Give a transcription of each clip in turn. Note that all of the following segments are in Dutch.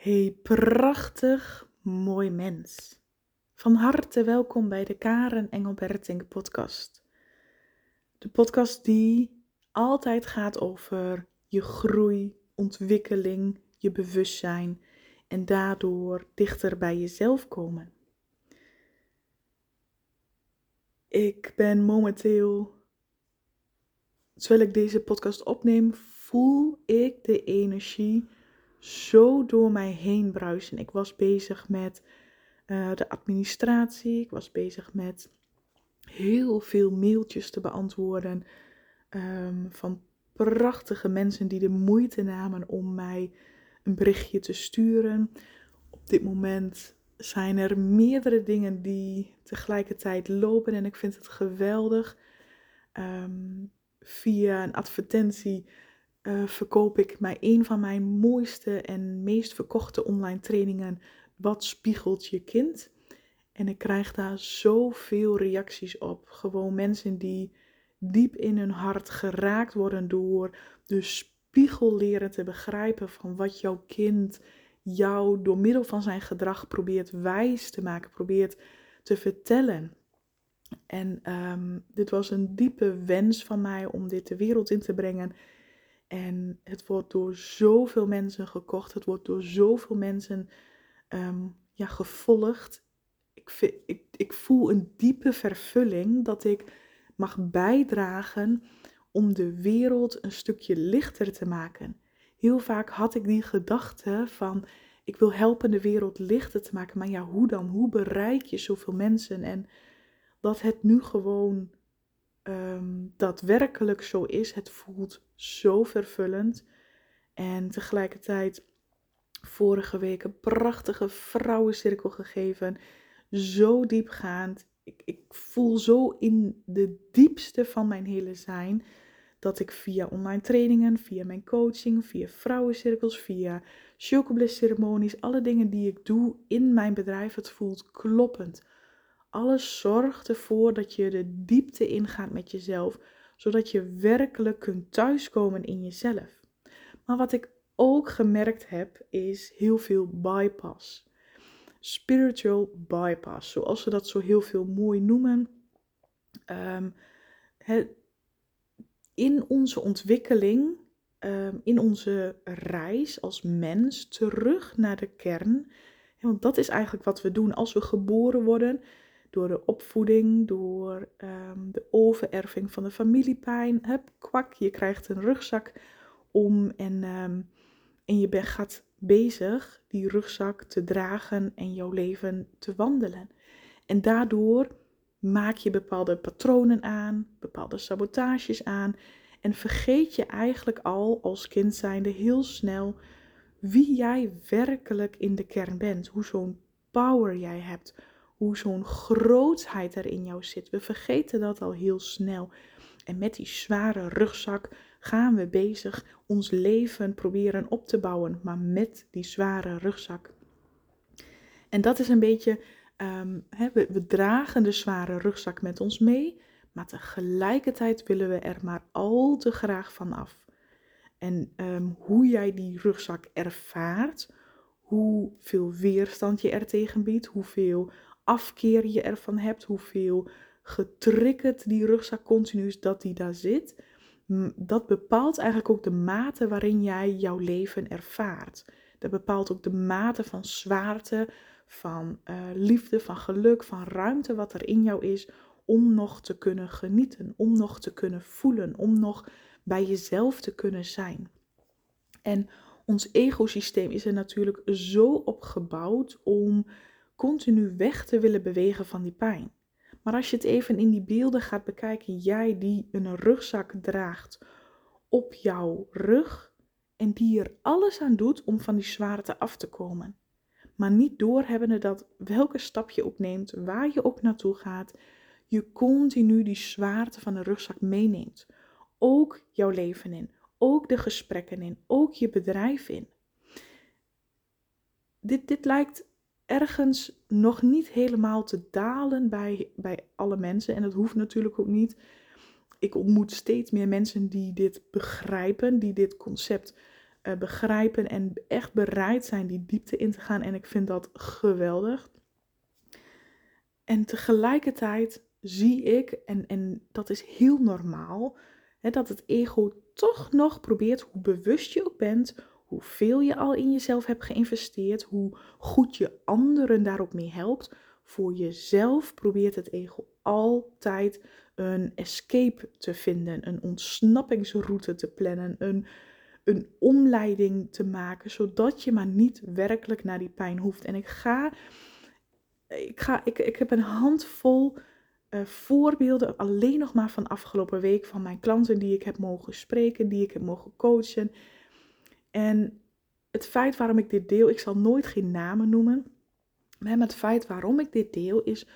Hey, prachtig mooi mens. Van harte welkom bij de Karen Engelberting podcast. De podcast die altijd gaat over je groei, ontwikkeling, je bewustzijn en daardoor dichter bij jezelf komen. Ik ben momenteel, terwijl ik deze podcast opneem, voel ik de energie zo door mij heen bruisen. Ik was bezig met uh, de administratie. Ik was bezig met heel veel mailtjes te beantwoorden um, van prachtige mensen die de moeite namen om mij een berichtje te sturen. Op dit moment zijn er meerdere dingen die tegelijkertijd lopen en ik vind het geweldig. Um, via een advertentie uh, verkoop ik mij een van mijn mooiste en meest verkochte online trainingen. Wat spiegelt je kind? En ik krijg daar zoveel reacties op. Gewoon mensen die diep in hun hart geraakt worden door de spiegel leren te begrijpen van wat jouw kind jou door middel van zijn gedrag probeert wijs te maken, probeert te vertellen. En um, dit was een diepe wens van mij om dit de wereld in te brengen. En het wordt door zoveel mensen gekocht. Het wordt door zoveel mensen um, ja, gevolgd. Ik, ik, ik voel een diepe vervulling dat ik mag bijdragen om de wereld een stukje lichter te maken. Heel vaak had ik die gedachte van ik wil helpen de wereld lichter te maken. Maar ja, hoe dan? Hoe bereik je zoveel mensen? En dat het nu gewoon um, daadwerkelijk zo is. Het voelt zo vervullend. En tegelijkertijd vorige week een prachtige vrouwencirkel gegeven. Zo diepgaand. Ik, ik voel zo in de diepste van mijn hele zijn dat ik via online trainingen, via mijn coaching, via vrouwencirkels, via chocobliss ceremonies, alle dingen die ik doe in mijn bedrijf, het voelt kloppend. Alles zorgt ervoor dat je de diepte ingaat met jezelf, zodat je werkelijk kunt thuiskomen in jezelf. Maar wat ik ook gemerkt heb, is heel veel bypass. Spiritual bypass, zoals ze dat zo heel veel mooi noemen. Um, in onze ontwikkeling, ehm, in onze reis als mens terug naar de kern. Want dat is eigenlijk wat we doen als we geboren worden door de opvoeding, door ehm, de overerving van de familiepijn. Hup, kwak, je krijgt een rugzak om en, um, en je bent, gaat bezig die rugzak te dragen en jouw leven te wandelen. En daardoor maak je bepaalde patronen aan, bepaalde sabotages aan en vergeet je eigenlijk al als kind zijnde heel snel wie jij werkelijk in de kern bent, hoe zo'n power jij hebt, hoe zo'n grootheid er in jou zit. We vergeten dat al heel snel. En met die zware rugzak gaan we bezig ons leven proberen op te bouwen, maar met die zware rugzak. En dat is een beetje, we, we dragen de zware rugzak met ons mee, maar tegelijkertijd willen we er maar al te graag van af. En ehm, hoe jij die rugzak ervaart, hoeveel weerstand je er tegen biedt, hoeveel afkeer je ervan hebt, hoeveel getriggerd die rugzak continu is dat die daar zit, dat bepaalt eigenlijk ook de mate waarin jij jouw leven ervaart. Dat bepaalt ook de mate van zwaarte, van uh, liefde, van geluk, van ruimte wat er in jou is om nog te kunnen genieten, om nog te kunnen voelen, om nog bij jezelf te kunnen zijn. En ons egosysteem is er natuurlijk zo op gebouwd om continu weg te willen bewegen van die pijn. Maar als je het even in die beelden gaat bekijken, jij die een rugzak draagt op jouw rug en die er alles aan doet om van die zwaarte af te komen. Maar niet doorhebbende dat welke stap je ook neemt, waar je ook naartoe gaat, je continu die zwaarte van de rugzak meeneemt. Ook jouw leven in, ook de gesprekken in, ook je bedrijf in. Dit, dit lijkt ergens nog niet helemaal te dalen bij, bij alle mensen. En dat hoeft natuurlijk ook niet. Ik ontmoet steeds meer mensen die dit begrijpen, die dit concept uh, begrijpen en echt bereid zijn die diepte in te gaan. En ik vind dat geweldig. En tegelijkertijd zie ik, en, en dat is heel normaal, hè, dat het ego toch nog probeert, hoe bewust je ook bent, hoeveel je al in jezelf hebt geïnvesteerd, hoe goed je anderen daarop mee helpt, voor jezelf probeert het ego altijd een escape te vinden, een ontsnappingsroute te plannen, een, een omleiding te maken, zodat je maar niet werkelijk naar die pijn hoeft. En ik ga, ik, ga, ik, ik heb een handvol uh, voorbeelden alleen nog maar van afgelopen week van mijn klanten die ik heb mogen spreken, die ik heb mogen coachen. En het feit waarom ik dit deel, ik zal nooit geen namen noemen, maar het feit waarom ik dit deel is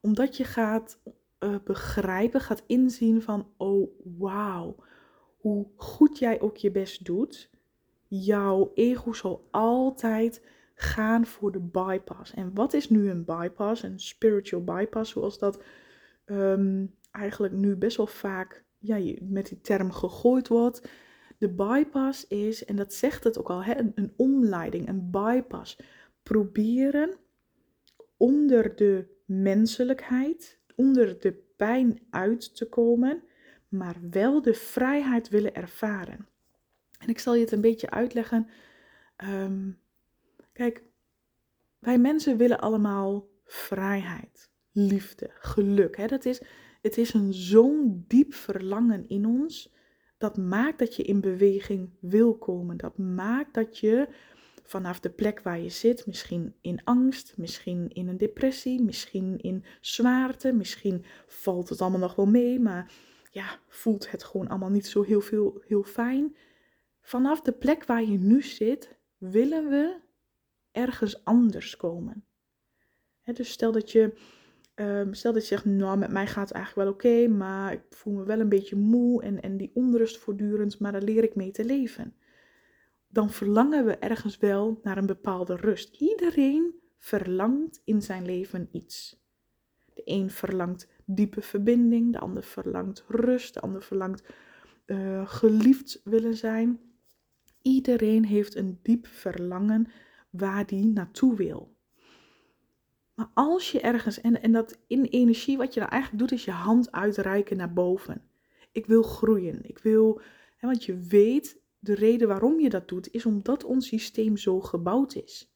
omdat je gaat uh, begrijpen, gaat inzien van, oh wauw, hoe goed jij ook je best doet, jouw ego zal altijd gaan voor de bypass. En wat is nu een bypass? Een spiritual bypass, zoals dat um, eigenlijk nu best wel vaak ja, met die term gegooid wordt. De bypass is, en dat zegt het ook al, hè, een, omleiding, een bypass. Proberen onder de menselijkheid, onder de pijn uit te komen, maar wel de vrijheid willen ervaren. En ik zal je het een beetje uitleggen. Ehm, kijk, wij mensen willen allemaal vrijheid liefde, geluk. Hè? Dat is, het is een zo'n diep verlangen in ons. Dat maakt dat je in beweging wil komen. Dat maakt dat je vanaf de plek waar je zit, misschien in angst, misschien in een depressie, misschien in zwaarte, misschien valt het allemaal nog wel mee, maar ja, voelt het gewoon allemaal niet zo heel veel heel fijn. Vanaf de plek waar je nu zit, willen we ergens anders komen. dus stel dat je Um, stel dat je zegt, nou, met mij gaat het eigenlijk wel oké, maar ik voel me wel een beetje moe en, en die onrust voortdurend, maar daar leer ik mee te leven. Dan verlangen we ergens wel naar een bepaalde rust. Iedereen verlangt in zijn leven iets. De een verlangt diepe verbinding, de ander verlangt rust, de ander verlangt uh, geliefd willen zijn. Iedereen heeft een diep verlangen waar die naartoe wil. Maar als je ergens, en, en dat in energie, wat je dan eigenlijk doet, is je hand uitreiken naar boven. Ik wil groeien. Ik wil, hè, want je weet, de reden waarom je dat doet, is omdat ons systeem zo gebouwd is.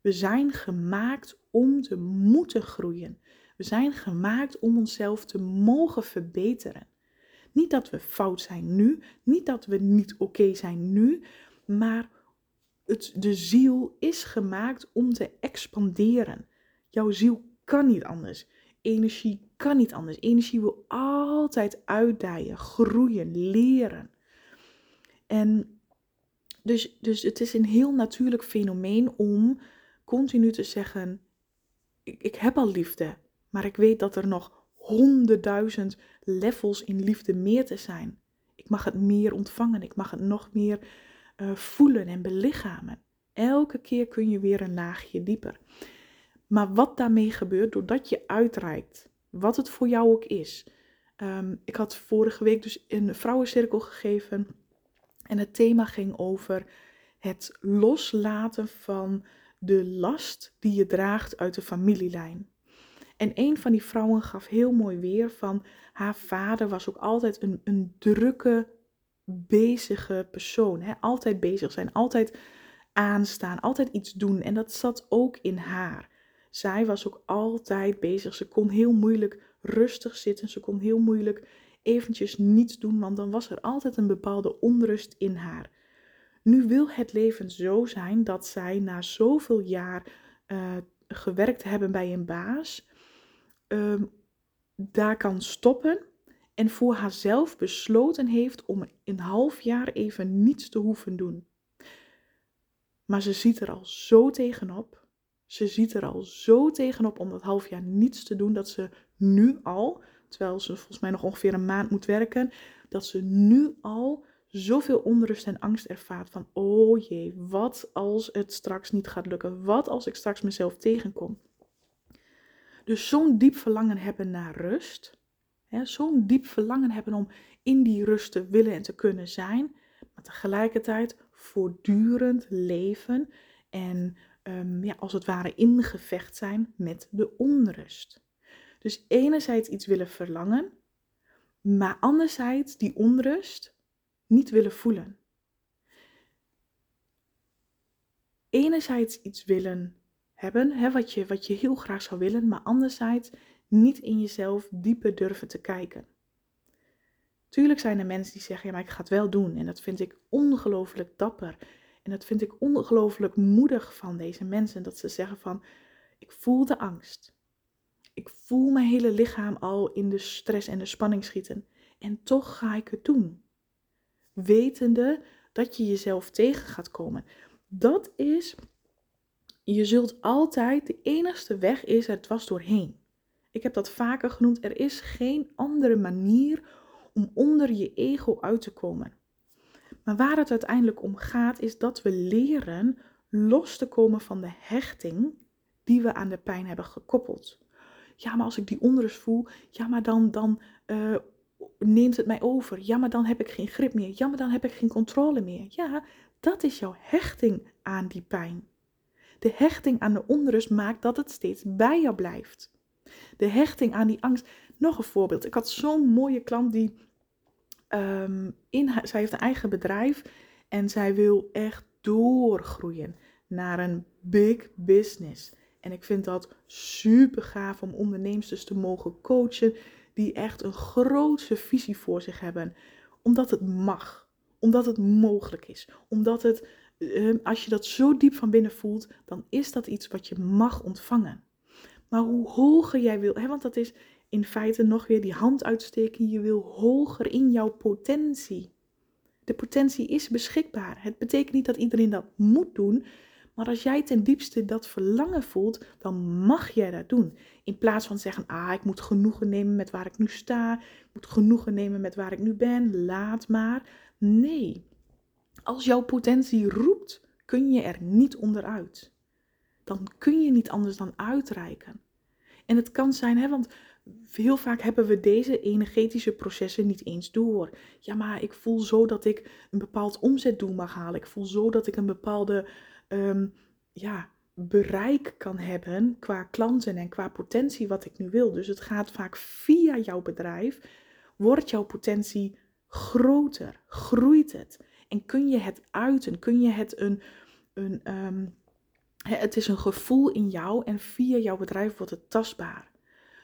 We zijn gemaakt om te moeten groeien. We zijn gemaakt om onszelf te mogen verbeteren. Niet dat we fout zijn nu, niet dat we niet oké zijn nu, maar het, de ziel is gemaakt om te expanderen. Jouw ziel kan niet anders. Energie kan niet anders. Energie wil altijd uitdijen, groeien, leren. En dus, dus het is een heel natuurlijk fenomeen om continu te zeggen: ik, ik heb al liefde, maar ik weet dat er nog honderdduizend levels in liefde meer te zijn. Ik mag het meer ontvangen, ik mag het nog meer uh, voelen en belichamen. Elke keer kun je weer een laagje dieper. Maar wat daarmee gebeurt doordat je uitreikt, wat het voor jou ook is. Ehm, ik had vorige week dus een vrouwencirkel gegeven en het thema ging over het loslaten van de last die je draagt uit de familielijn. En een van die vrouwen gaf heel mooi weer van haar vader was ook altijd een, een drukke, bezige persoon. Hè? Altijd bezig zijn, altijd aanstaan, altijd iets doen. En dat zat ook in haar zij was ook altijd bezig. Ze kon heel moeilijk rustig zitten. Ze kon heel moeilijk eventjes niets doen, want dan was er altijd een bepaalde onrust in haar. Nu wil het leven zo zijn dat zij na zoveel jaar uh, gewerkt hebben bij een baas, uh, daar kan stoppen en voor haarzelf besloten heeft om een half jaar even niets te hoeven doen. Maar ze ziet er al zo tegenop ze ziet er al zo tegenop om dat half jaar niets te doen dat ze nu al, terwijl ze volgens mij nog ongeveer een maand moet werken, dat ze nu al zoveel onrust en angst ervaart van, oh jee, wat als het straks niet gaat lukken? Wat als ik straks mezelf tegenkom? Dus zo'n diep verlangen hebben naar rust, zo'n diep verlangen hebben om in die rust te willen en te kunnen zijn, maar tegelijkertijd voortdurend leven en um, ja, als het ware ingevecht zijn met de onrust. Dus enerzijds iets willen verlangen, maar anderzijds die onrust niet willen voelen. Enerzijds iets willen hebben, hè, wat, je, wat je heel graag zou willen, maar anderzijds niet in jezelf dieper durven te kijken. Tuurlijk zijn er mensen die zeggen, ja, maar ik ga het wel doen. En dat vind ik ongelooflijk dapper. En dat vind ik ongelooflijk moedig van deze mensen. Dat ze zeggen van, ik voel de angst. Ik voel mijn hele lichaam al in de stress en de spanning schieten. En toch ga ik het doen. Wetende dat je jezelf tegen gaat komen. Dat is, je zult altijd, de enigste weg is het was doorheen. Ik heb dat vaker genoemd, er is geen andere manier om onder je ego uit te komen. Maar waar het uiteindelijk om gaat, is dat we leren los te komen van de hechting die we aan de pijn hebben gekoppeld. Ja, maar als ik die onrust voel, ja, maar dan, dan uh, neemt het mij over. Ja, maar dan heb ik geen grip meer. Ja, maar dan heb ik geen controle meer. Ja, dat is jouw hechting aan die pijn. De hechting aan de onrust maakt dat het steeds bij jou blijft. De hechting aan die angst. Nog een voorbeeld. Ik had zo'n mooie klant die um, in, zij heeft een eigen bedrijf en zij wil echt doorgroeien naar een big business. En ik vind dat super gaaf om ondernemers dus te mogen coachen die echt een grootse visie voor zich hebben. Omdat het mag, omdat het mogelijk is, omdat het, ehm, als je dat zo diep van binnen voelt, dan is dat iets wat je mag ontvangen. Maar hoe hoger jij wil, hè, want dat is in feite nog weer die hand uitsteken. Je wil hoger in jouw potentie. De potentie is beschikbaar. Het betekent niet dat iedereen dat moet doen. Maar als jij ten diepste dat verlangen voelt, dan mag jij dat doen. In plaats van zeggen, ah, ik moet genoegen nemen met waar ik nu sta. Ik moet genoegen nemen met waar ik nu ben. Laat maar. Nee. Als jouw potentie roept, kun je er niet onderuit. Dan kun je niet anders dan uitreiken. En het kan zijn, hè, want heel vaak hebben we deze energetische processen niet eens door. Ja, maar ik voel zo dat ik een bepaald omzetdoel mag halen. Ik voel zo dat ik een bepaalde ehm, ja, bereik kan hebben qua klanten en qua potentie wat ik nu wil. Dus het gaat vaak via jouw bedrijf, wordt jouw potentie groter, groeit het. En kun je het uiten, kun je het een, een ehm, het is een gevoel in jou en via jouw bedrijf wordt het tastbaar.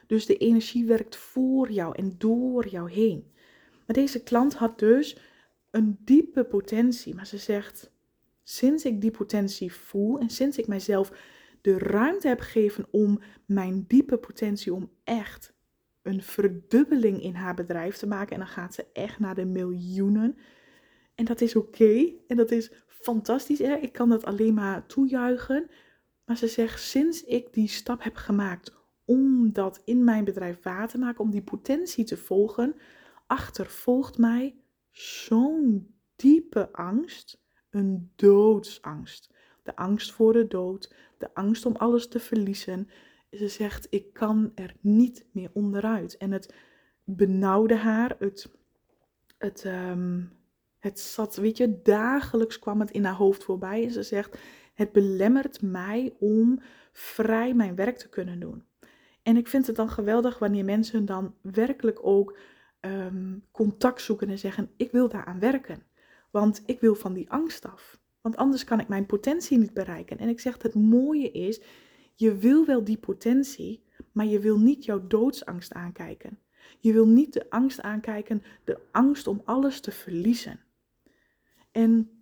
Dus de energie werkt voor jou en door jou heen. Maar deze klant had dus een diepe potentie. Maar ze zegt, sinds ik die potentie voel en sinds ik mijzelf de ruimte heb gegeven om mijn diepe potentie, om echt een verdubbeling in haar bedrijf te maken. En dan gaat ze echt naar de miljoenen. En dat is oké. En dat is fantastisch. Ik kan dat alleen maar toejuichen. Maar ze zegt, sinds ik die stap heb gemaakt om dat in mijn bedrijf waar te maken, om die potentie te volgen, achtervolgt mij zo'n diepe angst, een doodsangst. De angst voor de dood, de angst om alles te verliezen. Ze zegt, ik kan er niet meer onderuit. En het benauwde haar, het, het, ehm, het zat, weet je, dagelijks kwam het in haar hoofd voorbij. En ze zegt, het belemmert mij om vrij mijn werk te kunnen doen. En ik vind het dan geweldig wanneer mensen dan werkelijk ook um, contact zoeken en zeggen: Ik wil daaraan werken. Want ik wil van die angst af. Want anders kan ik mijn potentie niet bereiken. En ik zeg: Het mooie is, je wil wel die potentie, maar je wil niet jouw doodsangst aankijken. Je wil niet de angst aankijken, de angst om alles te verliezen. En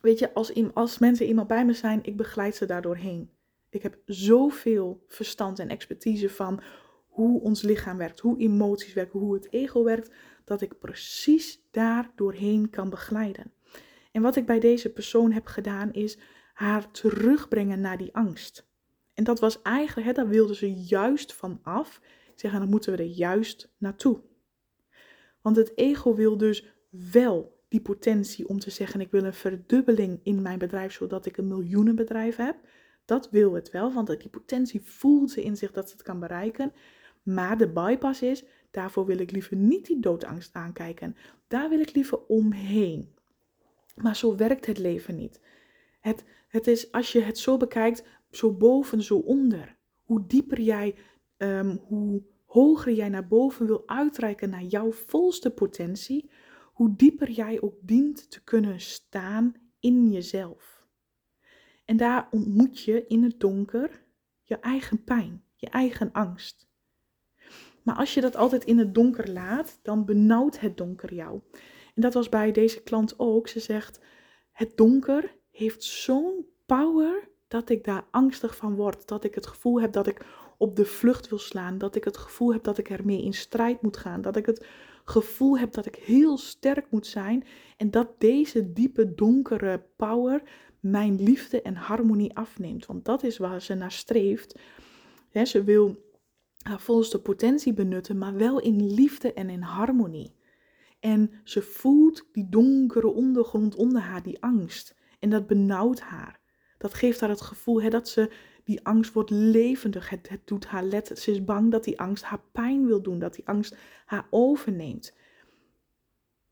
weet je, als, als mensen iemand bij me zijn, ik begeleid ze daardoorheen. Ik heb zoveel verstand en expertise van hoe ons lichaam werkt, hoe emoties werken, hoe het ego werkt, dat ik precies daar doorheen kan begeleiden. En wat ik bij deze persoon heb gedaan is haar terugbrengen naar die angst. En dat was eigenlijk, hè, daar wilde ze juist van af. Ik zeg, dan moeten we er juist naartoe. Want het ego wil dus wel die potentie om te zeggen: ik wil een verdubbeling in mijn bedrijf, zodat ik een miljoenenbedrijf heb. Dat wil het wel, want die potentie voelt ze in zich dat ze het kan bereiken. Maar de bypass is, daarvoor wil ik liever niet die doodangst aankijken. Daar wil ik liever omheen. Maar zo werkt het leven niet. Het, het is, als je het zo bekijkt, zo boven, zo onder. Hoe dieper jij, um, hoe hoger jij naar boven wil uitreiken naar jouw volste potentie, hoe dieper jij ook dient te kunnen staan in jezelf. En daar ontmoet je in het donker je eigen pijn, je eigen angst. Maar als je dat altijd in het donker laat, dan benauwt het donker jou. En dat was bij deze klant ook. Ze zegt: Het donker heeft zo'n power dat ik daar angstig van word. Dat ik het gevoel heb dat ik op de vlucht wil slaan. Dat ik het gevoel heb dat ik ermee in strijd moet gaan. Dat ik het gevoel heb dat ik heel sterk moet zijn. En dat deze diepe donkere power mijn liefde en harmonie afneemt. Want dat is waar ze naar streeft. ze wil haar volste potentie benutten, maar wel in liefde en in harmonie. En ze voelt die donkere ondergrond onder haar, die angst. En dat benauwt haar. Dat geeft haar het gevoel dat ze, die angst wordt levendig. Het, het doet haar let. Ze is bang dat die angst haar pijn wil doen, dat die angst haar overneemt.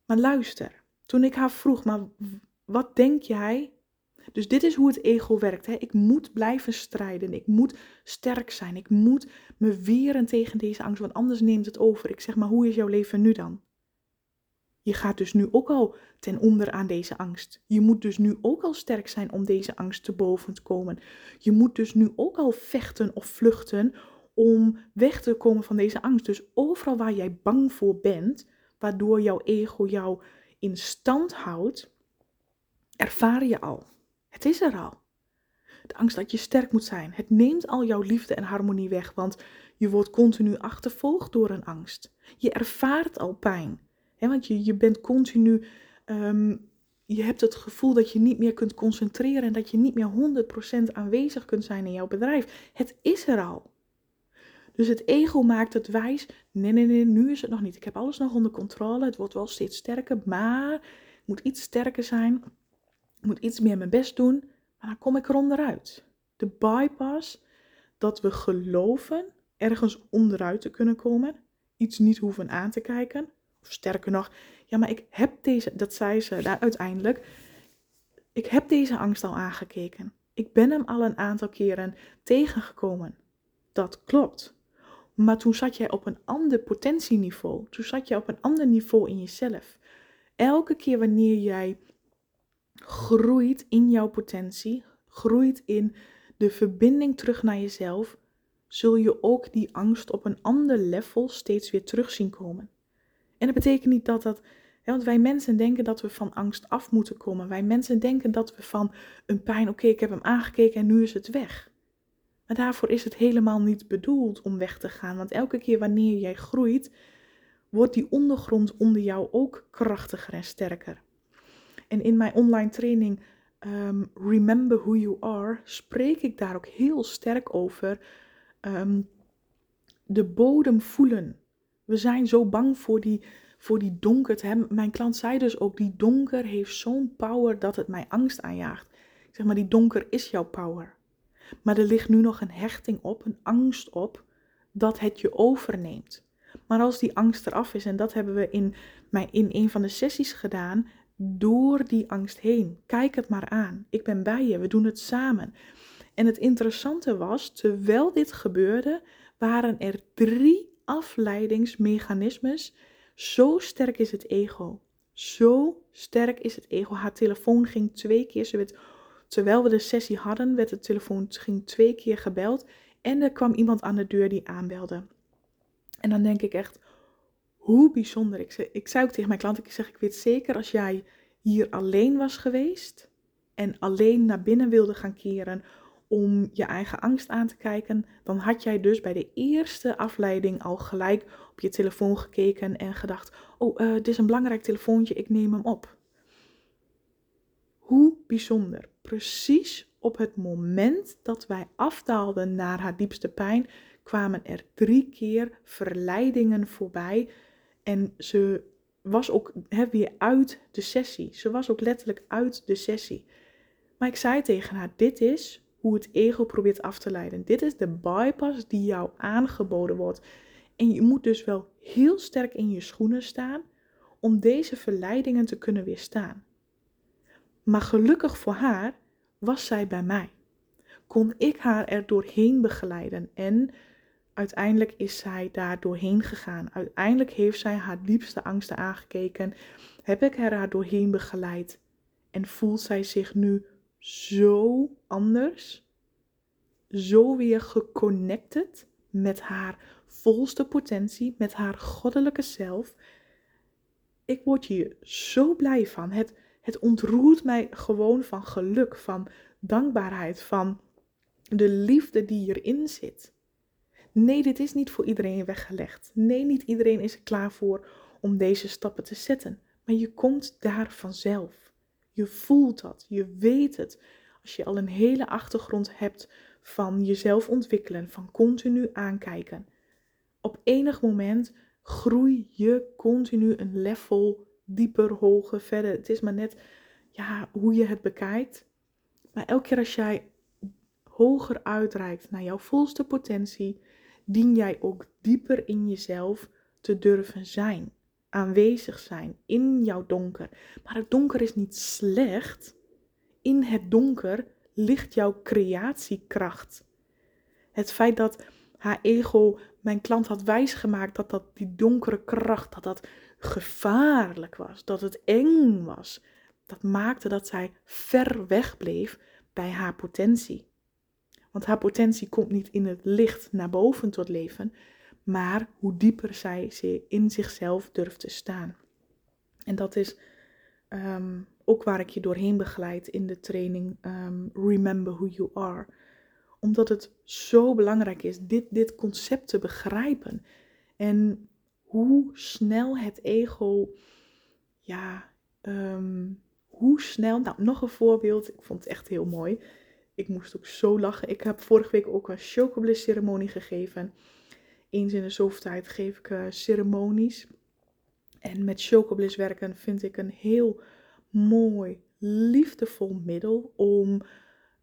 Maar luister, toen ik haar vroeg, maar wat denk jij? Dus dit is hoe het ego werkt. Hè? Ik moet blijven strijden. Ik moet sterk zijn. Ik moet me weren tegen deze angst, want anders neemt het over. Ik zeg maar, hoe is jouw leven nu dan? Je gaat dus nu ook al ten onder aan deze angst. Je moet dus nu ook al sterk zijn om deze angst te boven te komen. Je moet dus nu ook al vechten of vluchten om weg te komen van deze angst. Dus overal waar jij bang voor bent, waardoor jouw ego jou in stand houdt, ervaar je al. Het is er al. De angst dat je sterk moet zijn. Het neemt al jouw liefde en harmonie weg, want je wordt continu achtervolgd door een angst. Je ervaart al pijn. Hè, want je, je bent continu, ehm, je hebt het gevoel dat je niet meer kunt concentreren en dat je niet meer 100% aanwezig kunt zijn in jouw bedrijf. Het is er al. Dus het ego maakt het wijs. Nee, nee, nee, nu is het nog niet. Ik heb alles nog onder controle. Het wordt wel steeds sterker, maar ik moet iets sterker zijn. Moet iets meer mijn best doen. Maar dan kom ik er onderuit. De bypass dat we geloven ergens onderuit te kunnen komen. Iets niet hoeven aan te kijken. Of sterker nog, ja, maar ik heb deze, dat zei ze daar uiteindelijk. Ik heb deze angst al aangekeken. Ik ben hem al een aantal keren tegengekomen. Dat klopt. Maar toen zat jij op een ander potentieniveau. Toen zat je op een ander niveau in jezelf. Elke keer wanneer jij groeit in jouw potentie, groeit in de verbinding terug naar jezelf, zul je ook die angst op een ander level steeds weer terug zien komen. En dat betekent niet dat dat. want wij mensen denken dat we van angst af moeten komen. Wij mensen denken dat we van een pijn, oké, ik heb hem aangekeken en nu is het weg. Maar daarvoor is het helemaal niet bedoeld om weg te gaan. Want elke keer wanneer jij groeit, wordt die ondergrond onder jou ook krachtiger en sterker. En in mijn online training ehm, Remember Who You Are spreek ik daar ook heel sterk over. Um, de bodem voelen. We zijn zo bang voor die, voor die donker. Mijn klant zei dus ook, die donker heeft zo'n power dat het mij angst aanjaagt. Ik zeg maar, die donker is jouw power. Maar er ligt nu nog een hechting op, een angst op, dat het je overneemt. Maar als die angst eraf is, en dat hebben we in, mijn, in een van de sessies gedaan, door die angst heen. Kijk het maar aan. Ik ben bij je, we doen het samen. En het interessante was, terwijl dit gebeurde, waren er drie afleidingsmechanismes. Zo sterk is het ego. Zo sterk is het ego. Haar telefoon ging twee keer. Terwijl we de sessie hadden, werd de telefoon ging twee keer gebeld. En er kwam iemand aan de deur die aanbelde. En dan denk ik echt, hoe bijzonder. Ik ik zei ook tegen mijn klant, ik zeg, ik weet zeker als jij hier alleen was geweest en alleen naar binnen wilde gaan keren om je eigen angst aan te kijken, dan had jij dus bij de eerste afleiding al gelijk op je telefoon gekeken en gedacht: Oh, uh, dit is een belangrijk telefoontje, ik neem hem op. Hoe bijzonder. Precies op het moment dat wij afdaalden naar haar diepste pijn, kwamen er drie keer verleidingen voorbij. En ze was ook hè, weer uit de sessie. Ze was ook letterlijk uit de sessie. Maar ik zei tegen haar: Dit is hoe het ego probeert af te leiden. Dit is de bypass die jou aangeboden wordt. En je moet dus wel heel sterk in je schoenen staan om deze verleidingen te kunnen weerstaan. Maar gelukkig voor haar was zij bij mij. Kon ik haar er doorheen begeleiden en uiteindelijk is zij daar doorheen gegaan. Uiteindelijk heeft zij haar diepste angsten aangekeken. Heb ik haar doorheen begeleid en voelt zij zich nu zo anders, zo weer geconnected met haar volste potentie, met haar goddelijke zelf. Ik word hier zo blij van. Het, het ontroert mij gewoon van geluk, van dankbaarheid, van de liefde die hierin zit. Nee, dit is niet voor iedereen weggelegd. Nee, niet iedereen is er klaar voor om deze stappen te zetten. Maar je komt daar vanzelf. Je voelt dat, je weet het. Als je al een hele achtergrond hebt van jezelf ontwikkelen, van continu aankijken. Op enig moment groei je continu een level dieper, hoger, verder. Het is maar net ja, hoe je het bekijkt. Maar elke keer als jij hoger uitreikt naar jouw volste potentie, dien jij ook dieper in jezelf te durven zijn. Aanwezig zijn in jouw donker. Maar het donker is niet slecht. In het donker ligt jouw creatiekracht. Het feit dat haar ego mijn klant had wijsgemaakt dat, dat die donkere kracht, dat dat gevaarlijk was, dat het eng was, dat maakte dat zij ver weg bleef bij haar potentie. Want haar potentie komt niet in het licht naar boven tot leven, maar hoe dieper zij in zichzelf durft te staan. En dat is ehm, ook waar ik je doorheen begeleid in de training ehm, Remember Who You Are. Omdat het zo belangrijk is dit, dit concept te begrijpen. En hoe snel het ego, ja, ehm, hoe snel, nou nog een voorbeeld, ik vond het echt heel mooi. Ik moest ook zo lachen. Ik heb vorige week ook een chocobliss ceremonie gegeven. Eens in de zoveel tijd geef ik uh, ceremonies. En met chocobliss werken vind ik een heel mooi, liefdevol middel om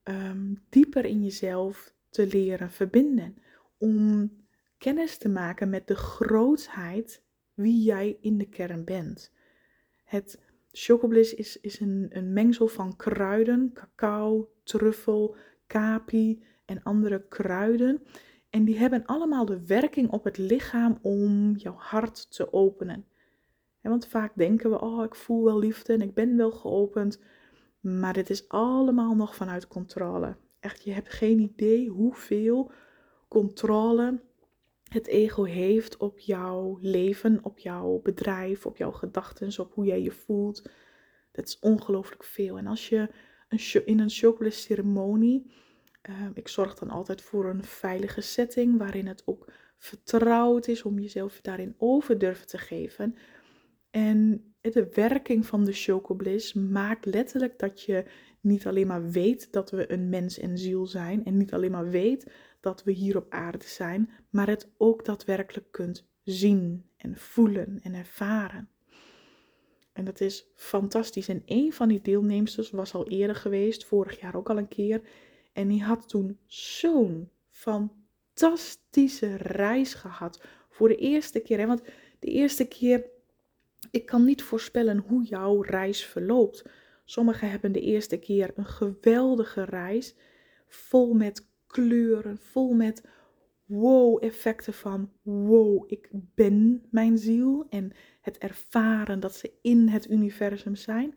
ehm, dieper in jezelf te leren verbinden. Om kennis te maken met de grootheid wie jij in de kern bent. Het chocobliss is, is een, een mengsel van kruiden, cacao, truffel, kapi en andere kruiden. En die hebben allemaal de werking op het lichaam om jouw hart te openen. want vaak denken we, oh, ik voel wel liefde en ik ben wel geopend. Maar dit is allemaal nog vanuit controle. Echt, je hebt geen idee hoeveel controle het ego heeft op jouw leven, op jouw bedrijf, op jouw gedachten, op hoe jij je voelt. Dat is ongelooflijk veel. En als je een in een chocolate ceremonie Ehm, ik zorg dan altijd voor een veilige setting waarin het ook vertrouwd is om jezelf daarin over durven te geven. En de werking van de chocobliss maakt letterlijk dat je niet alleen maar weet dat we een mens en ziel zijn en niet alleen maar weet dat we hier op aarde zijn, maar het ook daadwerkelijk kunt zien en voelen en ervaren. En dat is fantastisch. En een van die deelnemsters was al eerder geweest, vorig jaar ook al een keer. En die had toen zo'n fantastische reis gehad. Voor de eerste keer. Hè? Want de eerste keer, ik kan niet voorspellen hoe jouw reis verloopt. Sommigen hebben de eerste keer een geweldige reis. Vol met kleuren, vol met wow-effecten van wow, ik ben mijn ziel. En het ervaren dat ze in het universum zijn.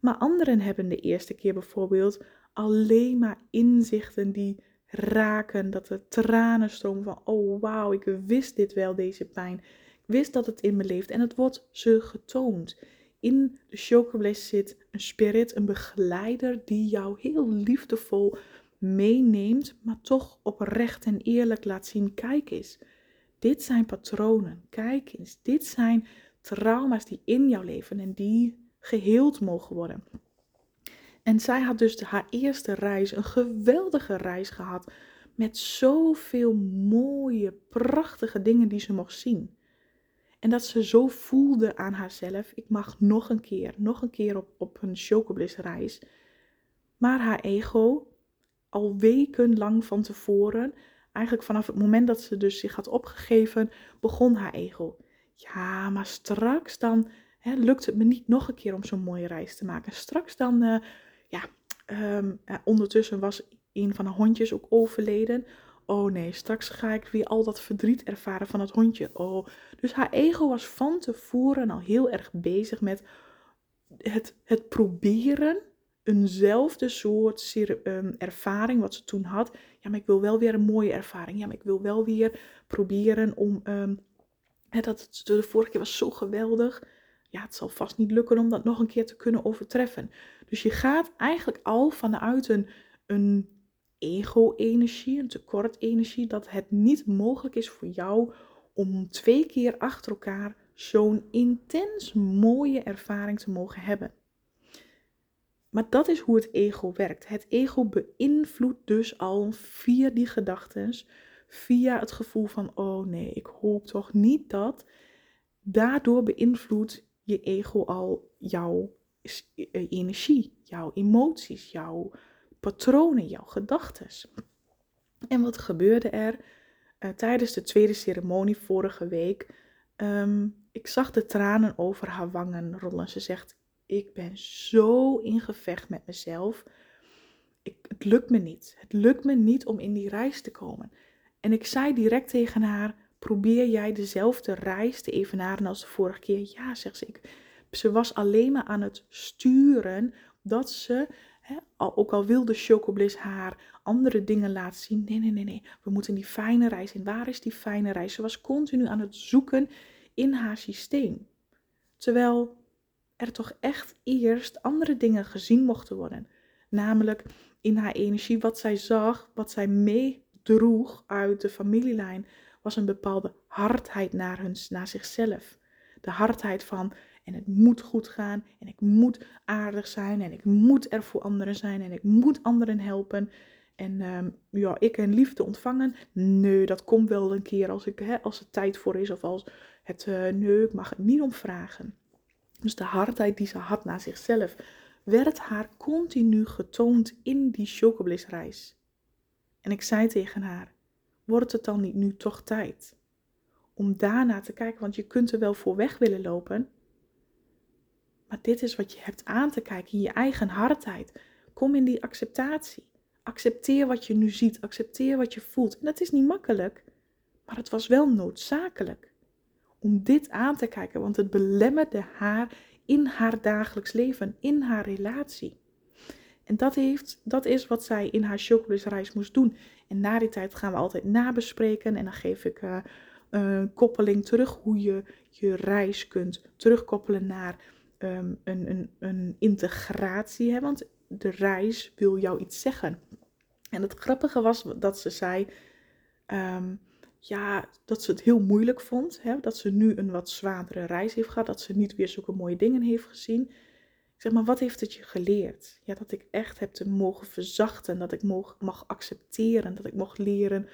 Maar anderen hebben de eerste keer bijvoorbeeld alleen maar inzichten die raken, dat er tranen stromen van, oh wauw, ik wist dit wel, deze pijn. Ik wist dat het in me leeft en het wordt ze getoond. In de chocolate zit een spirit, een begeleider die jou heel liefdevol meeneemt, maar toch oprecht en eerlijk laat zien, kijk eens. Dit zijn patronen, kijk eens. Dit zijn trauma's die in jou leven en die geheeld mogen worden. En zij had dus haar eerste reis, een geweldige reis gehad. Met zoveel mooie, prachtige dingen die ze mocht zien. En dat ze zo voelde aan haarzelf: ik mag nog een keer, nog een keer op, op een chocobliss reis. Maar haar ego, al weken lang van tevoren, eigenlijk vanaf het moment dat ze dus zich had opgegeven, begon haar ego. Ja, maar straks dan hè, lukt het me niet nog een keer om zo'n mooie reis te maken. Straks dan, uh, ja, um, ondertussen was een van de hondjes ook overleden. Oh nee, straks ga ik weer al dat verdriet ervaren van het hondje. Oh, dus haar ego was van tevoren al heel erg bezig met het, het proberen eenzelfde soort um, ervaring wat ze toen had. Ja, maar ik wil wel weer een mooie ervaring. Ja, maar ik wil wel weer proberen om. Um, dat de vorige keer was zo geweldig. Ja, het zal vast niet lukken om dat nog een keer te kunnen overtreffen. Dus je gaat eigenlijk al vanuit een, een ego-energie, een tekort-energie, dat het niet mogelijk is voor jou om twee keer achter elkaar zo'n intens mooie ervaring te mogen hebben. Maar dat is hoe het ego werkt. Het ego beïnvloedt dus al via die gedachten, via het gevoel van, oh nee, ik hoop toch niet dat. Daardoor beïnvloedt je ego al jouw eh, energie, jouw emoties, jouw patronen, jouw gedachten. En wat gebeurde er uh, tijdens de tweede ceremonie vorige week? Um, ik zag de tranen over haar wangen rollen. Ze zegt: Ik ben zo in gevecht met mezelf. Ik, het lukt me niet. Het lukt me niet om in die reis te komen. En ik zei direct tegen haar: Probeer jij dezelfde reis te evenaren als de vorige keer? Ja, zegt ze. Ik, ze was alleen maar aan het sturen dat ze al, ook al wilde Chocobliss haar andere dingen laten zien. Nee, nee, nee, nee. We moeten die fijne reis in. Waar is die fijne reis? Ze was continu aan het zoeken in haar systeem. Terwijl er toch echt eerst andere dingen gezien mochten worden. Namelijk in haar energie, wat zij zag, wat zij meedroeg uit de familielijn, was een bepaalde hardheid naar, hun, naar zichzelf. De hardheid van en het moet goed gaan. En ik moet aardig zijn. En ik moet er voor anderen zijn. En ik moet anderen helpen. En ehm, ja, ik en liefde ontvangen. Nee, dat komt wel een keer als, ik, hè, als het tijd voor is. Of als het, uh, nee, ik mag het niet om vragen. Dus de hardheid die ze had naar zichzelf, werd haar continu getoond in die chocoblisreis. En ik zei tegen haar, wordt het dan niet nu toch tijd? Om daarna te kijken, want je kunt er wel voor weg willen lopen, maar dit is wat je hebt aan te kijken in je eigen hardheid. Kom in die acceptatie. Accepteer wat je nu ziet. Accepteer wat je voelt. En dat is niet makkelijk, maar het was wel noodzakelijk om dit aan te kijken, want het belemmerde haar in haar dagelijks leven, in haar relatie. En dat, heeft, dat is wat zij in haar chocoladesreis moest doen. En na die tijd gaan we altijd nabespreken en dan geef ik uh, een koppeling terug hoe je je reis kunt terugkoppelen naar um, een, een, een integratie. Hè? Want de reis wil jou iets zeggen. En het grappige was dat ze zei. Um, ja, dat ze het heel moeilijk vond. Hè? Dat ze nu een wat zwaardere reis heeft gehad. Dat ze niet weer zulke mooie dingen heeft gezien. Ik zeg maar, wat heeft het je geleerd? Ja, dat ik echt heb te mogen verzachten. Dat ik mag, mag accepteren. Dat ik mag leren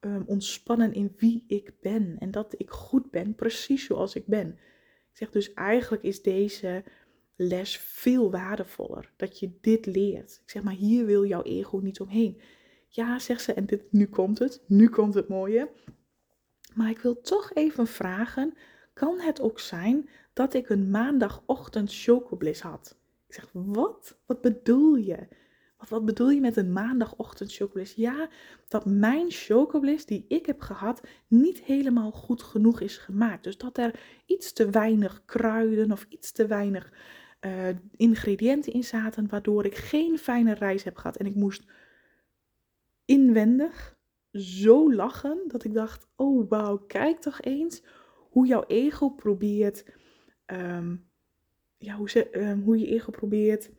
um, ontspannen in wie ik ben. En dat ik goed ben, precies zoals ik ben. Ik zeg dus eigenlijk is deze les veel waardevoller. Dat je dit leert. Ik zeg maar, hier wil jouw ego niet omheen. Ja, zegt ze, en dit, nu komt het. Nu komt het mooie. Maar ik wil toch even vragen, kan het ook zijn dat ik een maandagochtend chocobliss had? Ik zeg, wat? Wat bedoel je? Wat, bedoel je met een maandagochtend chocobliss? Ja, dat mijn chocobliss die ik heb gehad niet helemaal goed genoeg is gemaakt. Dus dat er iets te weinig kruiden of iets te weinig uh, ingrediënten in zaten, waardoor ik geen fijne reis heb gehad. En ik moest inwendig zo lachen dat ik dacht: oh wauw, kijk toch eens hoe jouw ego probeert. Um, ja, hoe, ze, um, hoe je ego probeert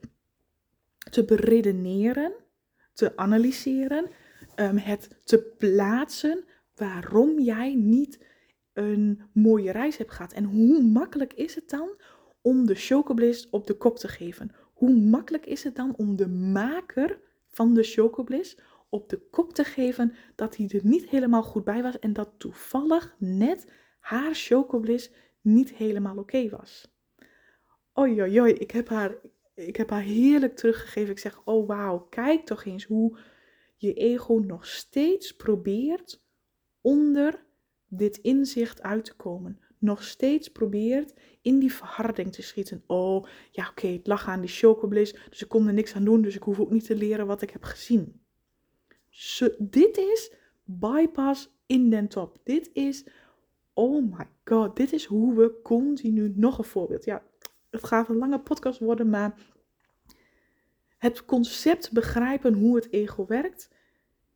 te beredeneren, te analyseren, um, het te plaatsen waarom jij niet een mooie reis hebt gehad. En hoe makkelijk is het dan om de chocobliss op de kop te geven? Hoe makkelijk is het dan om de maker van de chocobliss op de kop te geven dat hij er niet helemaal goed bij was en dat toevallig net haar chocobliss niet helemaal oké was? Oei, ik heb haar ik heb haar heerlijk teruggegeven. Ik zeg, oh wauw, kijk toch eens hoe je ego nog steeds probeert onder dit inzicht uit te komen. nog steeds probeert in die verharding te schieten. Oh, ja oké, het lag aan die chocobliss, dus ik kon er niks aan doen, dus ik hoef ook niet te leren wat ik heb gezien. Dit is bypass in den top. Dit is, oh my god, dit is hoe we continu, nog een voorbeeld. Ja, het gaat een lange podcast worden, maar het concept begrijpen hoe het ego werkt,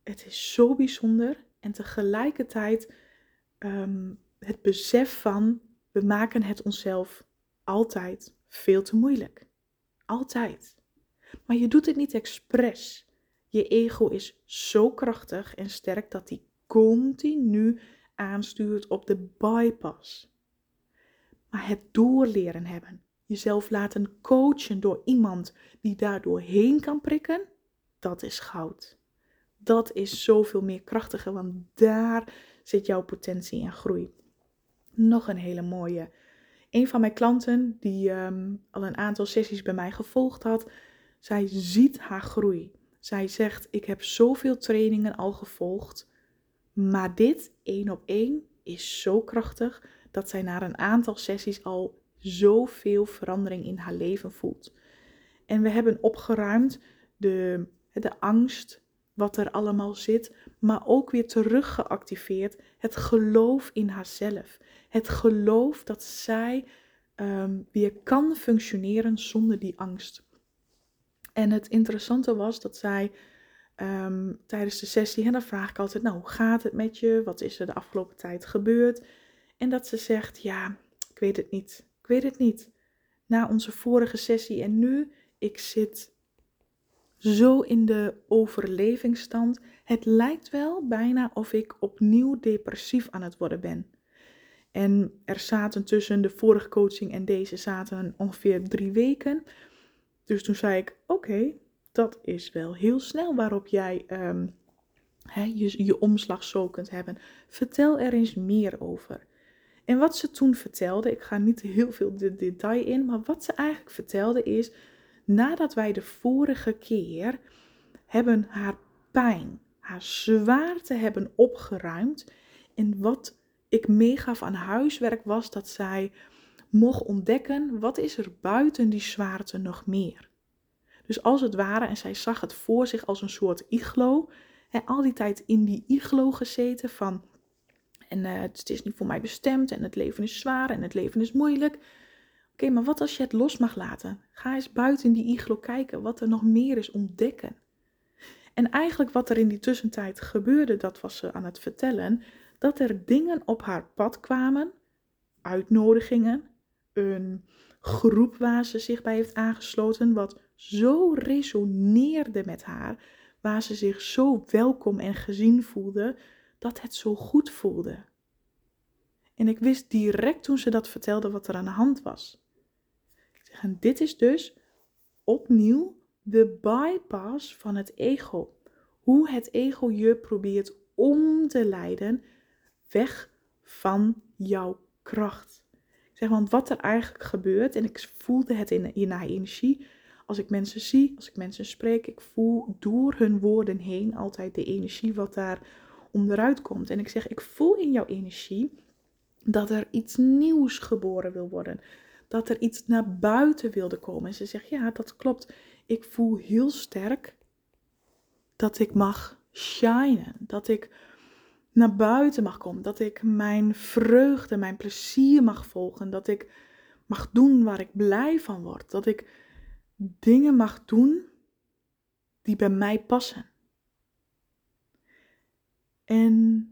het is zo bijzonder. En tegelijkertijd um, het besef van, we maken het onszelf altijd veel te moeilijk. Altijd. Maar je doet het niet expres. Je ego is zo krachtig en sterk dat hij continu aanstuurt op de bypass. Maar het doorleren hebben, jezelf laten coachen door iemand die daar doorheen kan prikken, dat is goud. Dat is zoveel meer krachtiger, want daar zit jouw potentie en groei. Nog een hele mooie. Een van mijn klanten, die ehm, al een aantal sessies bij mij gevolgd had, zij ziet haar groei. Zij zegt: Ik heb zoveel trainingen al gevolgd, maar dit één op één is zo krachtig dat zij na een aantal sessies al zoveel verandering in haar leven voelt. En we hebben opgeruimd de, de angst, wat er allemaal zit, maar ook weer teruggeactiveerd het geloof in haarzelf. Het geloof dat zij um, weer kan functioneren zonder die angst. En het interessante was dat zij um, tijdens de sessie, en dan vraag ik altijd, nou hoe gaat het met je? Wat is er de afgelopen tijd gebeurd? En dat ze zegt, ja, ik weet het niet. Ik weet het niet. Na onze vorige sessie en nu, ik zit zo in de overlevingsstand. Het lijkt wel bijna of ik opnieuw depressief aan het worden ben. En er zaten tussen de vorige coaching en deze zaten ongeveer drie weken. Dus toen zei ik: Oké, dat is wel heel snel waarop jij um, je, je omslag zo kunt hebben. Vertel er eens meer over. En wat ze toen vertelde, ik ga niet heel veel de detail in, maar wat ze eigenlijk vertelde is nadat wij de vorige keer hebben haar pijn, haar zwaarte hebben opgeruimd. En wat ik meegaf aan huiswerk was dat zij mocht ontdekken wat is er buiten die zwaarte nog meer. Dus als het ware, en zij zag het voor zich als een soort iglo, en al die tijd in die iglo gezeten van, en uh, het is niet voor mij bestemd, en het leven is zwaar, en het leven is moeilijk. Oké, maar wat als je het los mag laten? Ga eens buiten die iglo kijken, wat er nog meer is ontdekken. En eigenlijk wat er in die tussentijd gebeurde, dat was ze aan het vertellen, dat er dingen op haar pad kwamen, uitnodigingen, een groep waar ze zich bij heeft aangesloten, wat zo resoneerde met haar, waar ze zich zo welkom en gezien voelde, dat het zo goed voelde. En ik wist direct toen ze dat vertelde wat er aan de hand was. En dit is dus opnieuw de bypass van het ego. Hoe het ego je probeert om te leiden weg van jouw kracht. Zeg, want wat er eigenlijk gebeurt, en ik voelde het in, in haar energie, als ik mensen zie, als ik mensen spreek, ik voel door hun woorden heen altijd de energie wat daar onderuit komt. En ik zeg, ik voel in jouw energie dat er iets nieuws geboren wil worden dat er iets naar buiten wilde komen. En ze zegt, ja, dat klopt. Ik voel heel sterk dat ik mag shinen. Dat ik naar buiten mag komen. Dat ik mijn vreugde, mijn plezier mag volgen. Dat ik mag doen waar ik blij van word. Dat ik dingen mag doen die bij mij passen. En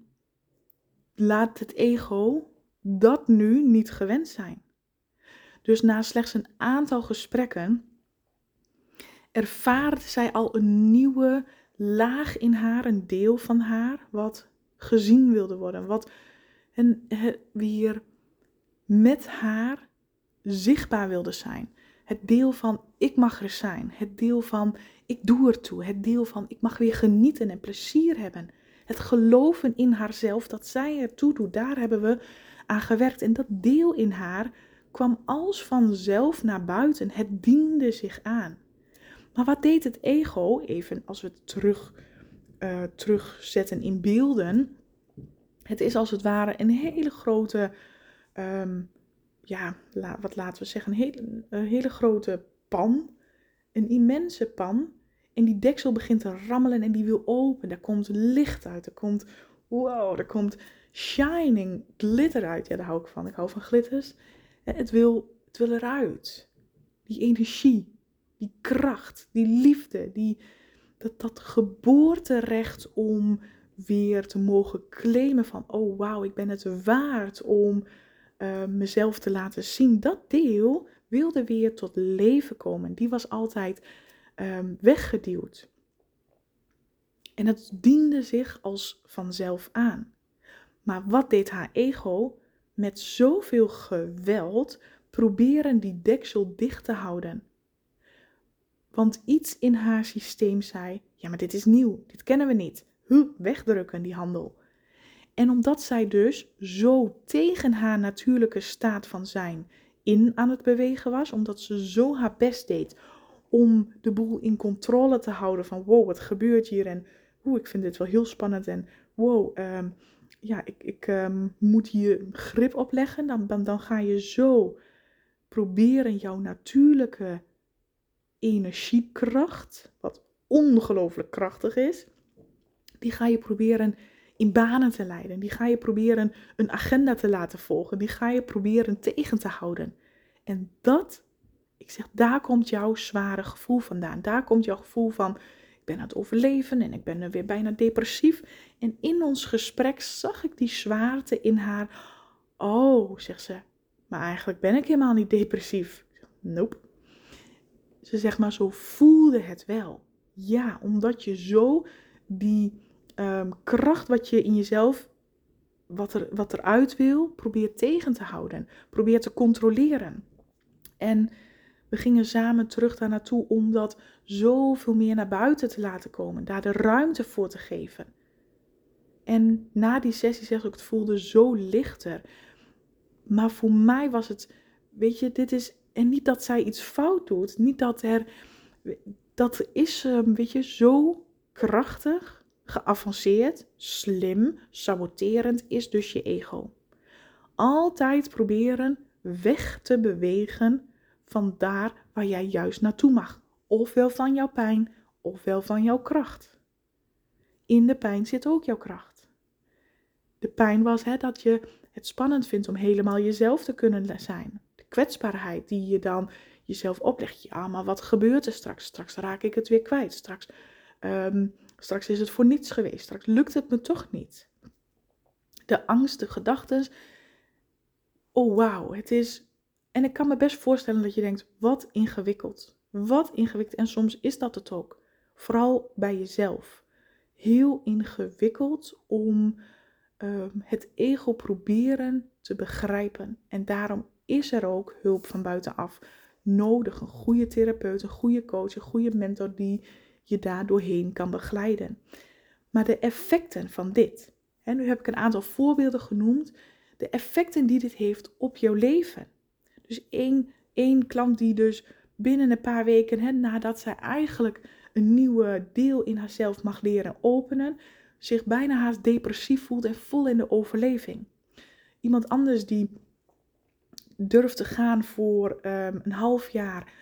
laat het ego dat nu niet gewend zijn. Dus na slechts een aantal gesprekken ervaarde zij al een nieuwe laag in haar, een deel van haar, wat gezien wilde worden. Wat en weer met haar zichtbaar wilde zijn. Het deel van ik mag er zijn. Het deel van ik doe ertoe. Het deel van ik mag weer genieten en plezier hebben. Het geloven in haarzelf dat zij ertoe doet. Daar hebben we aan gewerkt. En dat deel in haar kwam als vanzelf naar buiten. Het diende zich aan. Maar wat deed het ego, even als we terug, uh, terugzetten in beelden? Het is als het ware een hele grote ehm, ja, wat laten we zeggen, een hele, hele grote pan. Een immense pan. En die deksel begint te rammelen en die wil open. Daar komt licht uit. Er komt, wow, er komt shining glitter uit. Ja, daar hou ik van. Ik hou van glitters. Het wil, het wil eruit. Die energie, die kracht, die liefde, die, dat, dat geboorterecht om weer te mogen claimen van, oh wauw, ik ben het waard om uh, mezelf te laten zien. Dat deel wilde weer tot leven komen. Die was altijd um, weggeduwd. En het diende zich als vanzelf aan. Maar wat deed haar ego? Met zoveel geweld proberen die deksel dicht te houden. Want iets in haar systeem zei: Ja, maar dit is nieuw, dit kennen we niet. Huh, wegdrukken die handel. En omdat zij dus zo tegen haar natuurlijke staat van zijn in aan het bewegen was, omdat ze zo haar best deed om de boel in controle te houden van wow, wat gebeurt hier en hoe ik vind dit wel heel spannend en wow, um, ja, ik, ik um, moet hier grip op leggen, dan, dan, dan ga je zo proberen jouw natuurlijke energiekracht, wat ongelooflijk krachtig is, die ga je proberen in banen te leiden. Die ga je proberen een agenda te laten volgen. Die ga je proberen tegen te houden. En dat, ik zeg, daar komt jouw zware gevoel vandaan. Daar komt jouw gevoel van, ik ben aan het overleven en ik ben weer bijna depressief. En in ons gesprek zag ik die zwaarte in haar. Oh, zegt ze, maar eigenlijk ben ik helemaal niet depressief. Nope. Ze zegt maar, zo voelde het wel. Ja, omdat je zo die um, kracht wat je in jezelf, wat, er, wat eruit wil, probeert tegen te houden. Probeert te controleren. En we gingen samen terug daar naartoe om dat zoveel meer naar buiten te laten komen. Daar de ruimte voor te geven. En na die sessie zeg ik, het voelde zo lichter. Maar voor mij was het, weet je, dit is, en niet dat zij iets fout doet, niet dat er, dat is, ehm, weet je, zo krachtig geavanceerd, slim, saboterend is dus je ego. Altijd proberen weg te bewegen van daar waar jij juist naartoe mag. Ofwel van jouw pijn, ofwel van jouw kracht. In de pijn zit ook jouw kracht. De pijn was hè, dat je het spannend vindt om helemaal jezelf te kunnen zijn. Kwetsbaarheid die je dan jezelf oplegt. Ja, maar wat gebeurt er straks? Straks raak ik het weer kwijt. Straks um, Straks is het voor niets geweest. Straks lukt het me toch niet. De angst, de gedachten. Oh wauw, het is. En ik kan me best voorstellen dat je denkt: wat ingewikkeld. Wat ingewikkeld. En soms is dat het ook. Vooral bij jezelf. Heel ingewikkeld om um, het ego proberen te begrijpen. En daarom is er ook hulp van buitenaf nodig. Een goede therapeut, een goede coach, een goede mentor die je daar doorheen kan begeleiden. Maar de effecten van dit, hè, nu heb ik een aantal voorbeelden genoemd, de effecten die dit heeft op jouw leven. Dus één, één klant die dus binnen een paar weken, hè, nadat zij eigenlijk een nieuwe deel in haarzelf mag leren openen, zich bijna haast depressief voelt en vol in de overleving. Iemand anders die durft te gaan voor um, een half jaar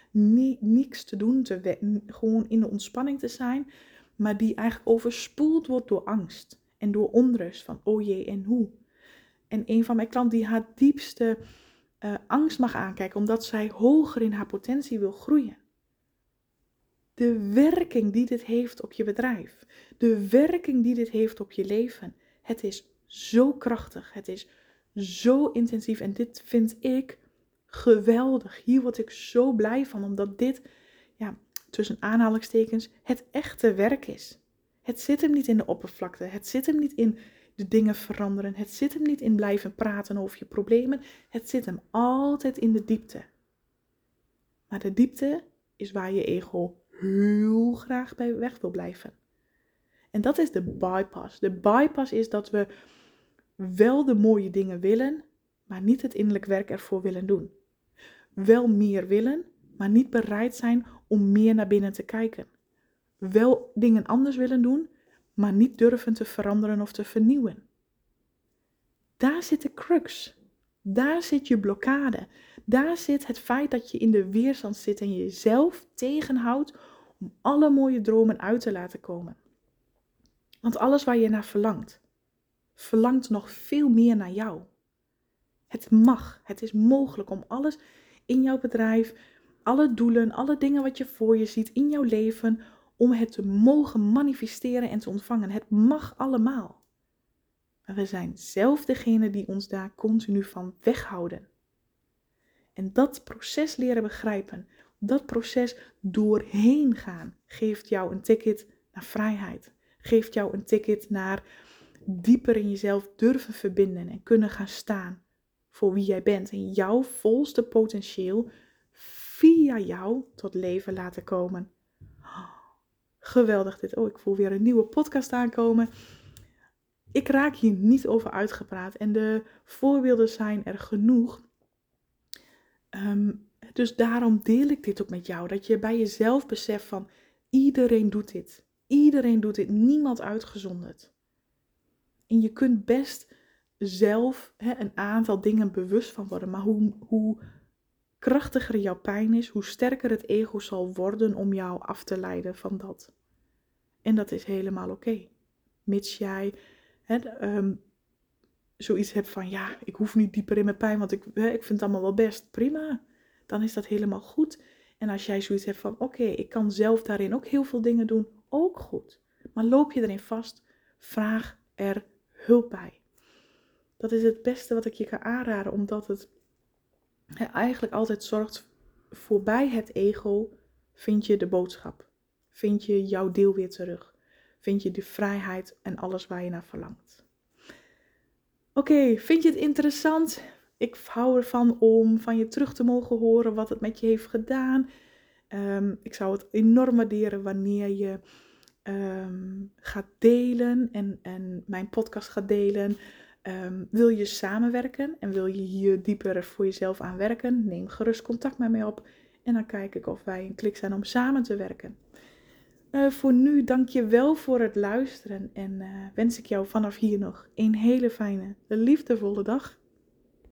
niks te doen, te gewoon in de ontspanning te zijn, maar die eigenlijk overspoeld wordt door angst en door onrust van oh jee en hoe. En een van mijn klanten die haar diepste uh, angst mag aankijken, omdat zij hoger in haar potentie wil groeien. De werking die dit heeft op je bedrijf, de werking die dit heeft op je leven, het is zo krachtig, het is zo intensief en dit vind ik geweldig. Hier word ik zo blij van, omdat dit, ja, tussen aanhalingstekens, het echte werk is. Het zit hem niet in de oppervlakte. Het zit hem niet in de dingen veranderen. Het zit hem niet in blijven praten over je problemen. Het zit hem altijd in de diepte. Maar de diepte is waar je ego heel graag bij weg wil blijven. En dat is de bypass. De bypass is dat we wel de mooie dingen willen, maar niet het innerlijk werk ervoor willen doen wel meer willen, maar niet bereid zijn om meer naar binnen te kijken. Wel dingen anders willen doen, maar niet durven te veranderen of te vernieuwen. Daar zit de crux. Daar zit je blokkade. Daar zit het feit dat je in de weerstand zit en jezelf tegenhoudt om alle mooie dromen uit te laten komen. Want alles waar je naar verlangt, verlangt nog veel meer naar jou. Het mag, het is mogelijk om alles in jouw bedrijf, alle doelen, alle dingen wat je voor je ziet in jouw leven, om het te mogen manifesteren en te ontvangen. Het mag allemaal. Maar we zijn zelf degene die ons daar continu van weghouden. En dat proces leren begrijpen, dat proces doorheen gaan, geeft jou een ticket naar vrijheid. Geeft jou een ticket naar dieper in jezelf durven verbinden en kunnen gaan staan voor wie jij bent. En jouw volste potentieel via jou tot leven laten komen. geweldig dit. Oh, ik voel weer een nieuwe podcast aankomen. Ik raak hier niet over uitgepraat en de voorbeelden zijn er genoeg. Ehm, dus daarom deel ik dit ook met jou. Dat je bij jezelf beseft van iedereen doet dit. Iedereen doet dit. Niemand uitgezonderd. En je kunt best zelf hè, een aantal dingen bewust van worden. Maar hoe, hoe krachtiger jouw pijn is, hoe sterker het ego zal worden om jou af te leiden van dat. En dat is helemaal oké. Mits jij hè, ehm, zoiets hebt van, ja, ik hoef niet dieper in mijn pijn, want ik, hè, ik vind het allemaal wel best. Prima, dan is dat helemaal goed. En als jij zoiets hebt van, oké, ik kan zelf daarin ook heel veel dingen doen, ook goed. Maar loop je erin vast, vraag er hulp bij. Dat is het beste wat ik je kan aanraden, omdat het eigenlijk altijd zorgt voorbij het ego, vind je de boodschap. Vind je jouw deel weer terug. Vind je de vrijheid en alles waar je naar verlangt. Oké, vind je het interessant? Ik hou ervan om van je terug te mogen horen wat het met je heeft gedaan. Ehm, ik zou het enorm waarderen wanneer je Ehm, gaat delen en, en mijn podcast gaat delen. Ehm, wil je samenwerken en wil je hier dieper voor jezelf aan werken? Neem gerust contact met mij op en dan kijk ik of wij een klik zijn om samen te werken. Uh, voor nu dank je wel voor het luisteren en uh, wens ik jou vanaf hier nog een hele fijne, liefdevolle dag.